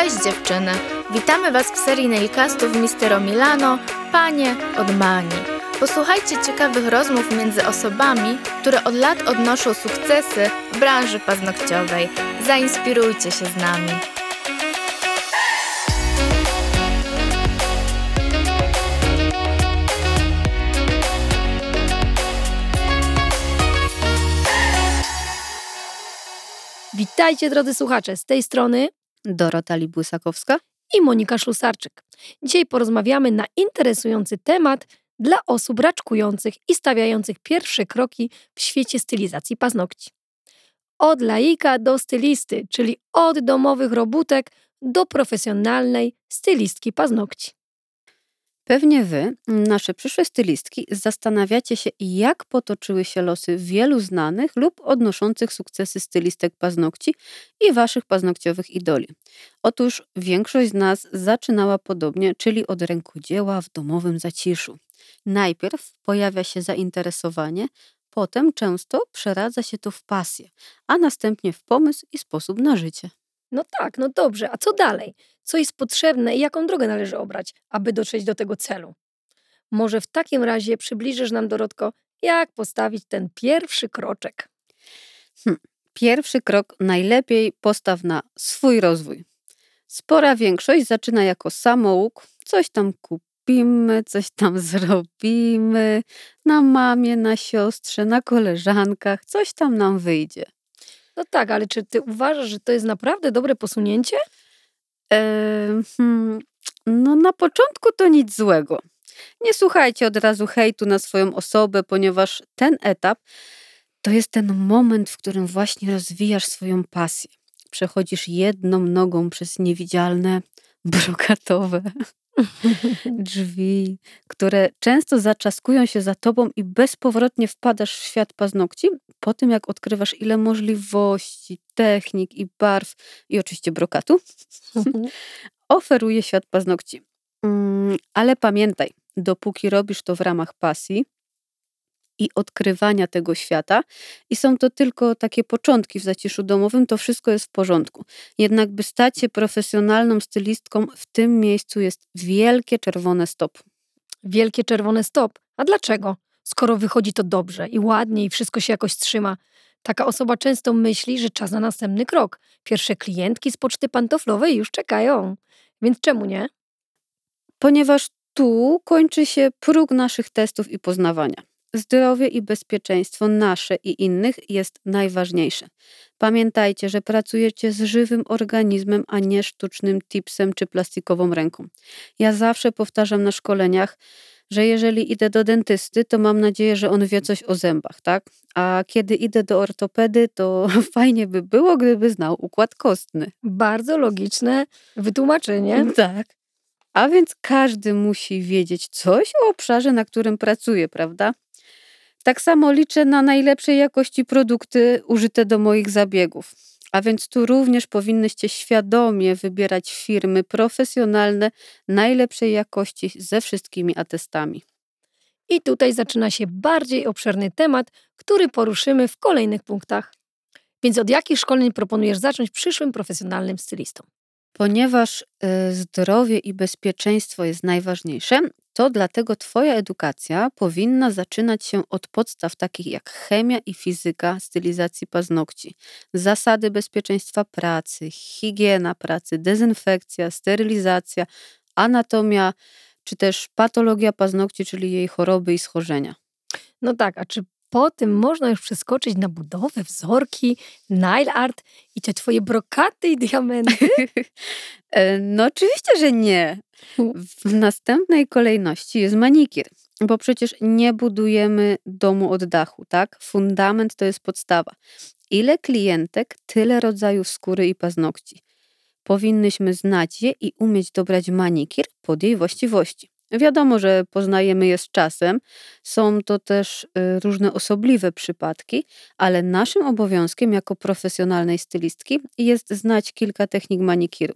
Cześć dziewczyny! Witamy Was w serii nailcastów Mistero Milano, Panie od Mani. Posłuchajcie ciekawych rozmów między osobami, które od lat odnoszą sukcesy w branży paznokciowej. Zainspirujcie się z nami. Witajcie drodzy słuchacze, z tej strony Dorota Libłysakowska i Monika Szlusarczyk. Dzisiaj porozmawiamy na interesujący temat dla osób raczkujących i stawiających pierwsze kroki w świecie stylizacji paznokci. Od laika do stylisty, czyli od domowych robótek do profesjonalnej stylistki paznokci. Pewnie wy, nasze przyszłe stylistki, zastanawiacie się, jak potoczyły się losy wielu znanych lub odnoszących sukcesy stylistek paznokci i waszych paznokciowych idoli. Otóż większość z nas zaczynała podobnie, czyli od rękodzieła w domowym zaciszu. Najpierw pojawia się zainteresowanie, potem często przeradza się to w pasję, a następnie w pomysł i sposób na życie. No tak, no dobrze, a co dalej? Co jest potrzebne i jaką drogę należy obrać, aby dotrzeć do tego celu? Może w takim razie przybliżysz nam, Dorotko, jak postawić ten pierwszy kroczek? Hm. Pierwszy krok najlepiej postaw na swój rozwój. Spora większość zaczyna jako samouk, coś tam kupimy, coś tam zrobimy, na mamie, na siostrze, na koleżankach, coś tam nam wyjdzie. No tak, ale czy ty uważasz, że to jest naprawdę dobre posunięcie? Hmm, no na początku to nic złego. Nie słuchajcie od razu hejtu na swoją osobę, ponieważ ten etap to jest ten moment, w którym właśnie rozwijasz swoją pasję. Przechodzisz jedną nogą przez niewidzialne, brokatowe drzwi, które często zaczaskują się za tobą i bezpowrotnie wpadasz w świat paznokci, po tym jak odkrywasz ile możliwości, technik i barw i oczywiście brokatu, oferuje świat paznokci. Mm, ale pamiętaj, dopóki robisz to w ramach pasji, i odkrywania tego świata. I są to tylko takie początki w zaciszu domowym, to wszystko jest w porządku. Jednak, by stać się profesjonalną stylistką, w tym miejscu jest wielkie czerwone stop. Wielkie czerwone stop. A dlaczego? Skoro wychodzi to dobrze i ładnie i wszystko się jakoś trzyma. Taka osoba często myśli, że czas na następny krok. Pierwsze klientki z poczty pantoflowej już czekają. Więc czemu nie? Ponieważ tu kończy się próg naszych testów i poznawania. Zdrowie i bezpieczeństwo nasze i innych jest najważniejsze. Pamiętajcie, że pracujecie z żywym organizmem, a nie sztucznym tipsem czy plastikową ręką. Ja zawsze powtarzam na szkoleniach, że jeżeli idę do dentysty, to mam nadzieję, że on wie coś o zębach, tak? A kiedy idę do ortopedy, to fajnie by było, gdyby znał układ kostny. Bardzo logiczne wytłumaczenie. Tak. A więc każdy musi wiedzieć coś o obszarze, na którym pracuje, prawda? Tak samo liczę na najlepszej jakości produkty użyte do moich zabiegów. A więc tu również powinnyście świadomie wybierać firmy profesjonalne najlepszej jakości ze wszystkimi atestami. I tutaj zaczyna się bardziej obszerny temat, który poruszymy w kolejnych punktach. Więc od jakich szkoleń proponujesz zacząć przyszłym profesjonalnym stylistom? Ponieważ y, zdrowie i bezpieczeństwo jest najważniejsze, to dlatego Twoja edukacja powinna zaczynać się od podstaw takich jak chemia i fizyka stylizacji paznokci, zasady bezpieczeństwa pracy, higiena pracy, dezynfekcja, sterylizacja, anatomia czy też patologia paznokci, czyli jej choroby i schorzenia. No tak, a czy po tym można już przeskoczyć na budowę, wzorki, nail art i te twoje brokaty i diamenty? E, no oczywiście, że nie. W następnej kolejności jest manikir, bo przecież nie budujemy domu od dachu, tak? Fundament to jest podstawa. Ile klientek, tyle rodzajów skóry i paznokci. Powinnyśmy znać je i umieć dobrać manikir pod jej właściwości. Wiadomo, że poznajemy je z czasem, są to też y, różne osobliwe przypadki, ale naszym obowiązkiem jako profesjonalnej stylistki jest znać kilka technik manikiru.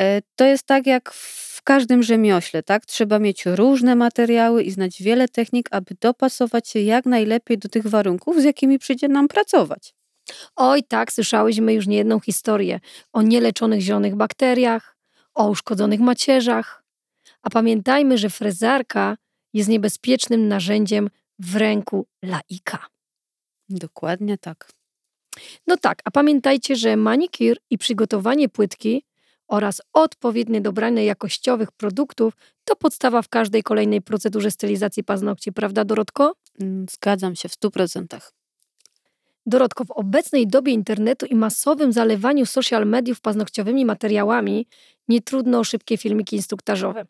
E, to jest tak jak w każdym rzemiośle, tak? Trzeba mieć różne materiały i znać wiele technik, aby dopasować się jak najlepiej do tych warunków, z jakimi przyjdzie nam pracować. Oj tak, słyszałyśmy już niejedną historię o nieleczonych zielonych bakteriach, o uszkodzonych macierzach. A pamiętajmy, że frezarka jest niebezpiecznym narzędziem w ręku laika. Dokładnie tak. No tak, a pamiętajcie, że manikir i przygotowanie płytki oraz odpowiednie dobranie jakościowych produktów to podstawa w każdej kolejnej procedurze stylizacji paznokci, prawda Dorotko? Mm, Zgadzam się w stu procentach. Dorotko, w obecnej dobie internetu i masowym zalewaniu social mediów paznokciowymi materiałami nie trudno o szybkie filmiki instruktażowe,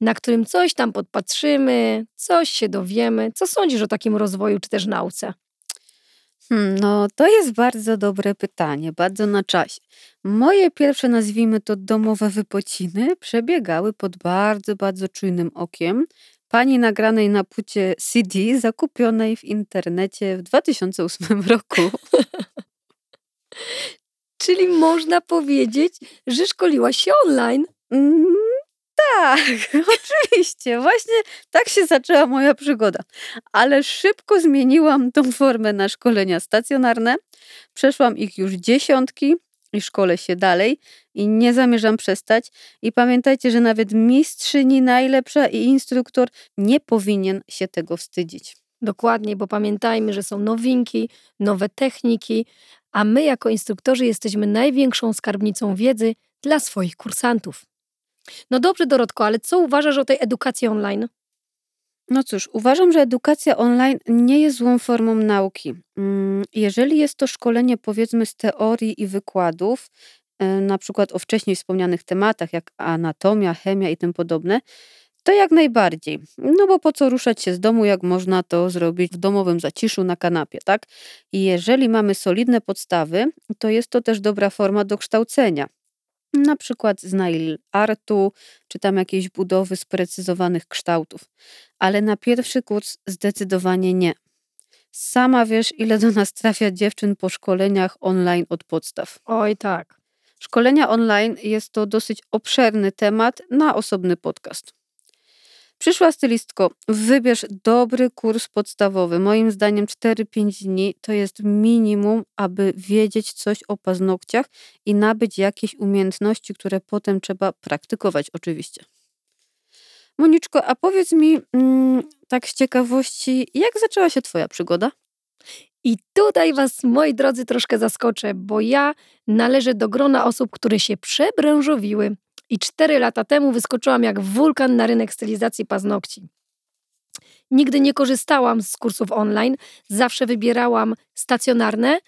na którym coś tam podpatrzymy, coś się dowiemy. Co sądzisz o takim rozwoju czy też nauce? Hmm, no, to jest bardzo dobre pytanie, bardzo na czasie. Moje pierwsze, nazwijmy to domowe wypociny, przebiegały pod bardzo, bardzo czujnym okiem pani nagranej na płycie CD zakupionej w internecie w 2008 roku. Czyli można powiedzieć, że szkoliłaś się online. Mm, tak, oczywiście. Właśnie tak się zaczęła moja przygoda. Ale szybko zmieniłam tą formę na szkolenia stacjonarne. Przeszłam ich już dziesiątki i szkolę się dalej i nie zamierzam przestać. I pamiętajcie, że nawet mistrzyni najlepsza i instruktor nie powinien się tego wstydzić. Dokładnie, bo pamiętajmy, że są nowinki, nowe techniki, a my jako instruktorzy jesteśmy największą skarbnicą wiedzy dla swoich kursantów. No dobrze, Dorotko, ale co uważasz o tej edukacji online? No cóż, uważam, że edukacja online nie jest złą formą nauki. Mm, Jeżeli jest to szkolenie, powiedzmy, z teorii i wykładów, e, na przykład o wcześniej wspomnianych tematach, jak anatomia, chemia i tym podobne, to jak najbardziej. No bo po co ruszać się z domu, jak można to zrobić w domowym zaciszu na kanapie, tak? I jeżeli mamy solidne podstawy, to jest to też dobra forma do kształcenia. Na przykład z nail artu, czy tam jakiejś budowy sprecyzowanych kształtów. Ale na pierwszy kurs zdecydowanie nie. Sama wiesz, ile do nas trafia dziewczyn po szkoleniach online od podstaw. Oj, tak. Szkolenia online jest to dosyć obszerny temat na osobny podcast. Przyszła stylistko, wybierz dobry kurs podstawowy. Moim zdaniem 4-5 dni to jest minimum, aby wiedzieć coś o paznokciach i nabyć jakieś umiejętności, które potem trzeba praktykować oczywiście. Moniczko, a powiedz mi mm, tak z ciekawości, jak zaczęła się twoja przygoda? I tutaj Was, moi drodzy, troszkę zaskoczę, bo ja należę do grona osób, które się przebranżowiły i cztery lata temu wyskoczyłam jak wulkan na rynek stylizacji paznokci. Nigdy nie korzystałam z kursów online, zawsze wybierałam stacjonarne,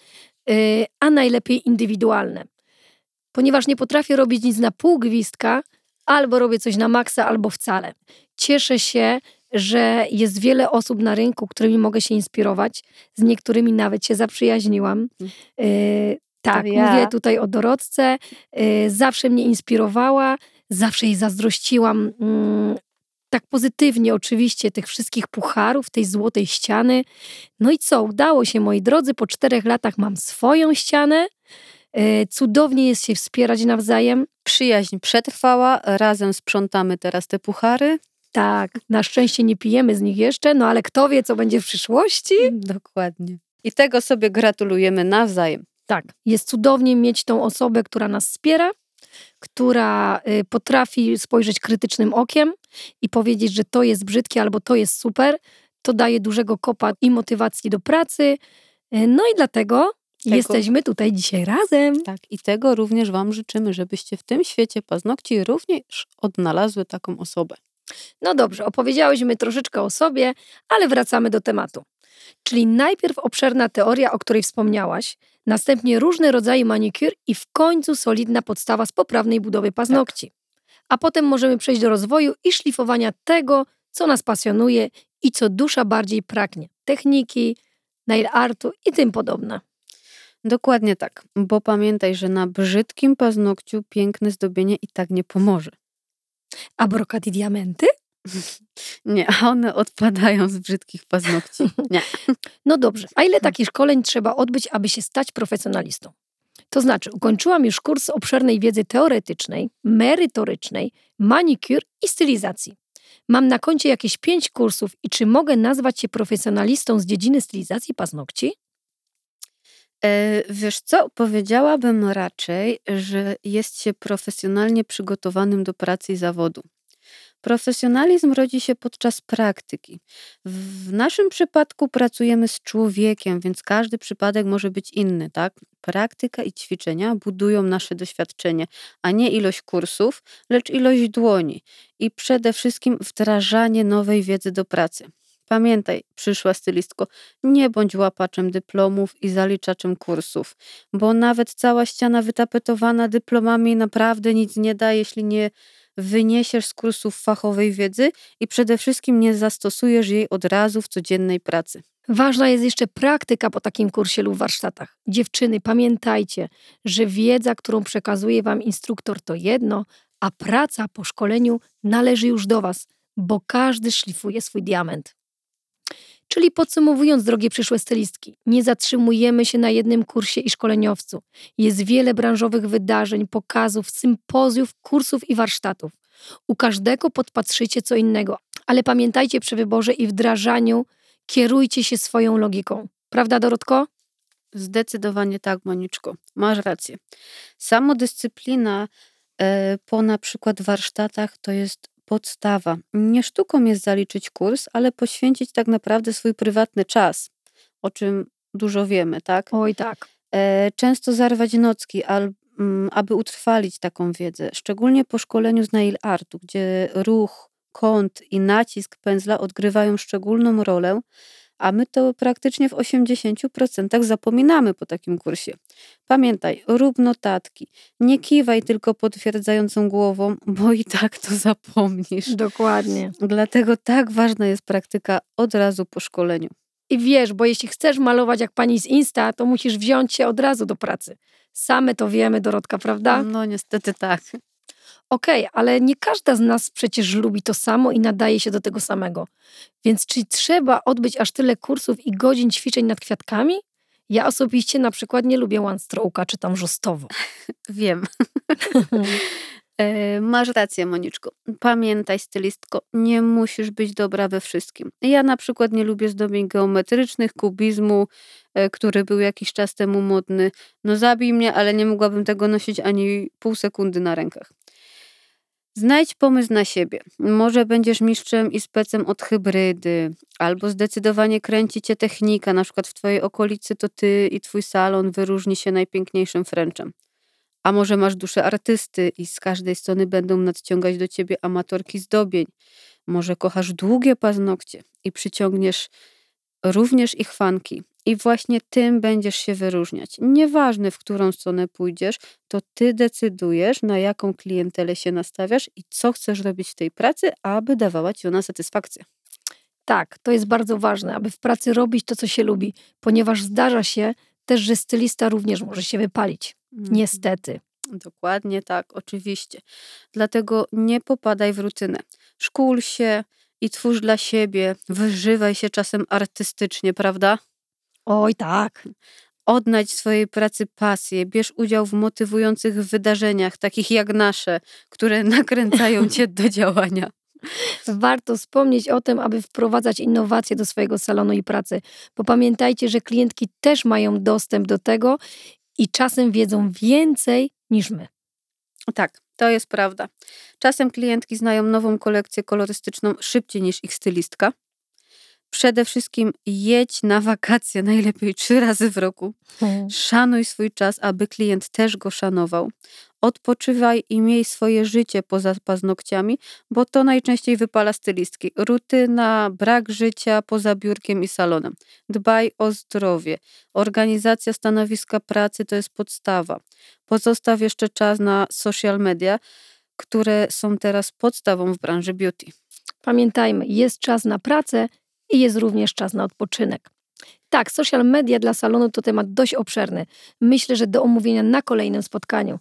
yy, a najlepiej indywidualne. Ponieważ nie potrafię robić nic na pół gwizdka, albo robię coś na maksa, albo wcale. Cieszę się, że jest wiele osób na rynku, którymi mogę się inspirować. Z niektórymi nawet się zaprzyjaźniłam. Tak, ja. mówię tutaj o Dorotce. Yy, zawsze mnie inspirowała, zawsze jej zazdrościłam. mm, tak pozytywnie oczywiście tych wszystkich pucharów, tej złotej ściany. No i co, udało się moi drodzy, po czterech latach mam swoją ścianę. Yy, cudownie jest się wspierać nawzajem. Przyjaźń przetrwała, razem sprzątamy teraz te puchary. Tak, na szczęście nie pijemy z nich jeszcze, no ale kto wie, co będzie w przyszłości? Dokładnie. I tego sobie gratulujemy nawzajem. Tak, jest cudownie mieć tą osobę, która nas wspiera, która y, potrafi spojrzeć krytycznym okiem i powiedzieć, że to jest brzydkie albo to jest super. To daje dużego kopa i motywacji do pracy. Y, No i dlatego Tego- jesteśmy tutaj dzisiaj razem. Tak, i tego również Wam życzymy, żebyście w tym świecie paznokci również odnalazły taką osobę. No dobrze, opowiedziałyśmy troszeczkę o sobie, ale wracamy do tematu. Czyli najpierw obszerna teoria, o której wspomniałaś, następnie różne rodzaje manikur i w końcu solidna podstawa z poprawnej budowy paznokci. A potem możemy przejść do rozwoju i szlifowania tego, co nas pasjonuje i co dusza bardziej pragnie. Techniki, nail artu i tym podobne. Dokładnie tak, bo pamiętaj, że na brzydkim paznokciu piękne zdobienie i tak nie pomoże. A brokat i diamenty? Nie, a one odpadają z brzydkich paznokci. Nie. No dobrze, a ile takich szkoleń trzeba odbyć, aby się stać profesjonalistą? To znaczy, ukończyłam już kurs obszernej wiedzy teoretycznej, merytorycznej, manikur i stylizacji. Mam na koncie jakieś pięć kursów i czy mogę nazwać się profesjonalistą z dziedziny stylizacji paznokci? E, wiesz co, powiedziałabym raczej, że jest się profesjonalnie przygotowanym do pracy i zawodu. Profesjonalizm rodzi się podczas praktyki. W naszym przypadku pracujemy z człowiekiem, więc każdy przypadek może być inny, tak? Praktyka i ćwiczenia budują nasze doświadczenie, a nie ilość kursów, lecz ilość dłoni i przede wszystkim wdrażanie nowej wiedzy do pracy. Pamiętaj, przyszła stylistko, nie bądź łapaczem dyplomów i zaliczaczem kursów, bo nawet cała ściana wytapetowana dyplomami naprawdę nic nie da, jeśli nie wyniesiesz z kursów fachowej wiedzy i przede wszystkim nie zastosujesz jej od razu w codziennej pracy. Ważna jest jeszcze praktyka po takim kursie lub warsztatach. Dziewczyny, pamiętajcie, że wiedza, którą przekazuje Wam instruktor, to jedno, a praca po szkoleniu należy już do Was, bo każdy szlifuje swój diament. Czyli podsumowując, drogie przyszłe stylistki, nie zatrzymujemy się na jednym kursie i szkoleniowcu. Jest wiele branżowych wydarzeń, pokazów, sympozjów, kursów i warsztatów. U każdego podpatrzycie co innego, ale pamiętajcie przy wyborze i wdrażaniu, kierujcie się swoją logiką. Prawda, Dorotko? Zdecydowanie tak, Moniczko. Masz rację. Samodyscyplina e, po na przykład warsztatach to jest podstawa. Nie sztuką jest zaliczyć kurs, ale poświęcić tak naprawdę swój prywatny czas, o czym dużo wiemy, tak? Oj, tak. E, często zarwać nocki, mm, aby utrwalić taką wiedzę, szczególnie po szkoleniu z nail artu, gdzie ruch, kąt i nacisk pędzla odgrywają szczególną rolę, a my to praktycznie w 80% zapominamy po takim kursie. Pamiętaj, rób notatki. Nie kiwaj tylko potwierdzającą głową, bo i tak to zapomnisz. Dokładnie. Dlatego tak ważna jest praktyka od razu po szkoleniu. I wiesz, bo jeśli chcesz malować jak pani z Insta, to musisz wziąć się od razu do pracy. Same to wiemy, Dorotka, prawda? No niestety tak. Okej, okay, ale nie każda z nas przecież lubi to samo i nadaje się do tego samego. Więc czy trzeba odbyć aż tyle kursów i godzin ćwiczeń nad kwiatkami? Ja osobiście na przykład nie lubię one stroke'a czy tam żostowo. Wiem. E, masz rację, Moniczko. Pamiętaj, stylistko, nie musisz być dobra we wszystkim. Ja na przykład nie lubię zdobień geometrycznych, kubizmu, e, który był jakiś czas temu modny. No zabij mnie, ale nie mogłabym tego nosić ani pół sekundy na rękach. Znajdź pomysł na siebie. Może będziesz mistrzem i specem od hybrydy, albo zdecydowanie kręci cię technika, na przykład w twojej okolicy to ty i twój salon wyróżni się najpiękniejszym fręczem. A może masz duszę artysty i z każdej strony będą nadciągać do ciebie amatorki zdobień. Może kochasz długie paznokcie i przyciągniesz również ich fanki. I właśnie tym będziesz się wyróżniać. Nieważne, w którą stronę pójdziesz, to ty decydujesz, na jaką klientelę się nastawiasz i co chcesz robić w tej pracy, aby dawała ci ona satysfakcję. Tak, to jest bardzo ważne, aby w pracy robić to, co się lubi, ponieważ zdarza się też, że stylista również może się wypalić. Mhm. Niestety. Dokładnie tak, oczywiście. Dlatego nie popadaj w rutynę. Szkól się i twórz dla siebie, wyżywaj się czasem artystycznie, prawda? Oj, tak. Odnajdź swojej pracy pasję, bierz udział w motywujących wydarzeniach, takich jak nasze, które nakręcają cię do działania. Warto wspomnieć o tym, aby wprowadzać innowacje do swojego salonu i pracy, bo pamiętajcie, że klientki też mają dostęp do tego i czasem wiedzą więcej niż my. Tak, to jest prawda. Czasem klientki znają nową kolekcję kolorystyczną szybciej niż ich stylistka. Przede wszystkim jedź na wakacje najlepiej trzy razy w roku. Hmm. Szanuj swój czas, aby klient też go szanował. Odpoczywaj i miej swoje życie poza paznokciami, bo to najczęściej wypala stylistki. Rutyna, brak życia poza biurkiem i salonem. Dbaj o zdrowie. Organizacja stanowiska pracy to jest podstawa. Pozostaw jeszcze czas na social media, które są teraz podstawą w branży beauty. Pamiętajmy, jest czas na pracę i jest również czas na odpoczynek. Tak, social media dla salonu to temat dość obszerny. Myślę, że do omówienia na kolejnym spotkaniu.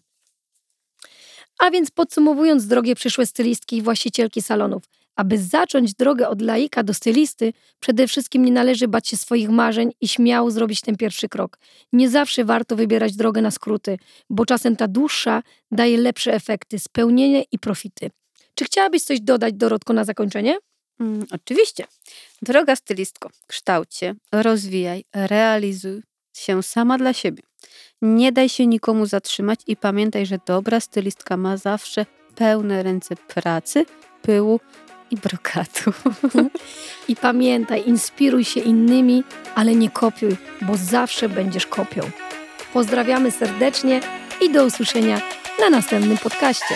A więc podsumowując, drogie przyszłe stylistki i właścicielki salonów, aby zacząć drogę od laika do stylisty, przede wszystkim nie należy bać się swoich marzeń i śmiało zrobić ten pierwszy krok. Nie zawsze warto wybierać drogę na skróty, bo czasem ta dłuższa daje lepsze efekty, spełnienie i profity. Czy chciałabyś coś dodać, Dorotko, na zakończenie? Mm, oczywiście. Droga stylistko, kształcie, rozwijaj, realizuj się sama dla siebie. Nie daj się nikomu zatrzymać i pamiętaj, że dobra stylistka ma zawsze pełne ręce pracy, pyłu i brokatu. I pamiętaj, inspiruj się innymi, ale nie kopiuj, bo zawsze będziesz kopią. Pozdrawiamy serdecznie i do usłyszenia na następnym podcaście.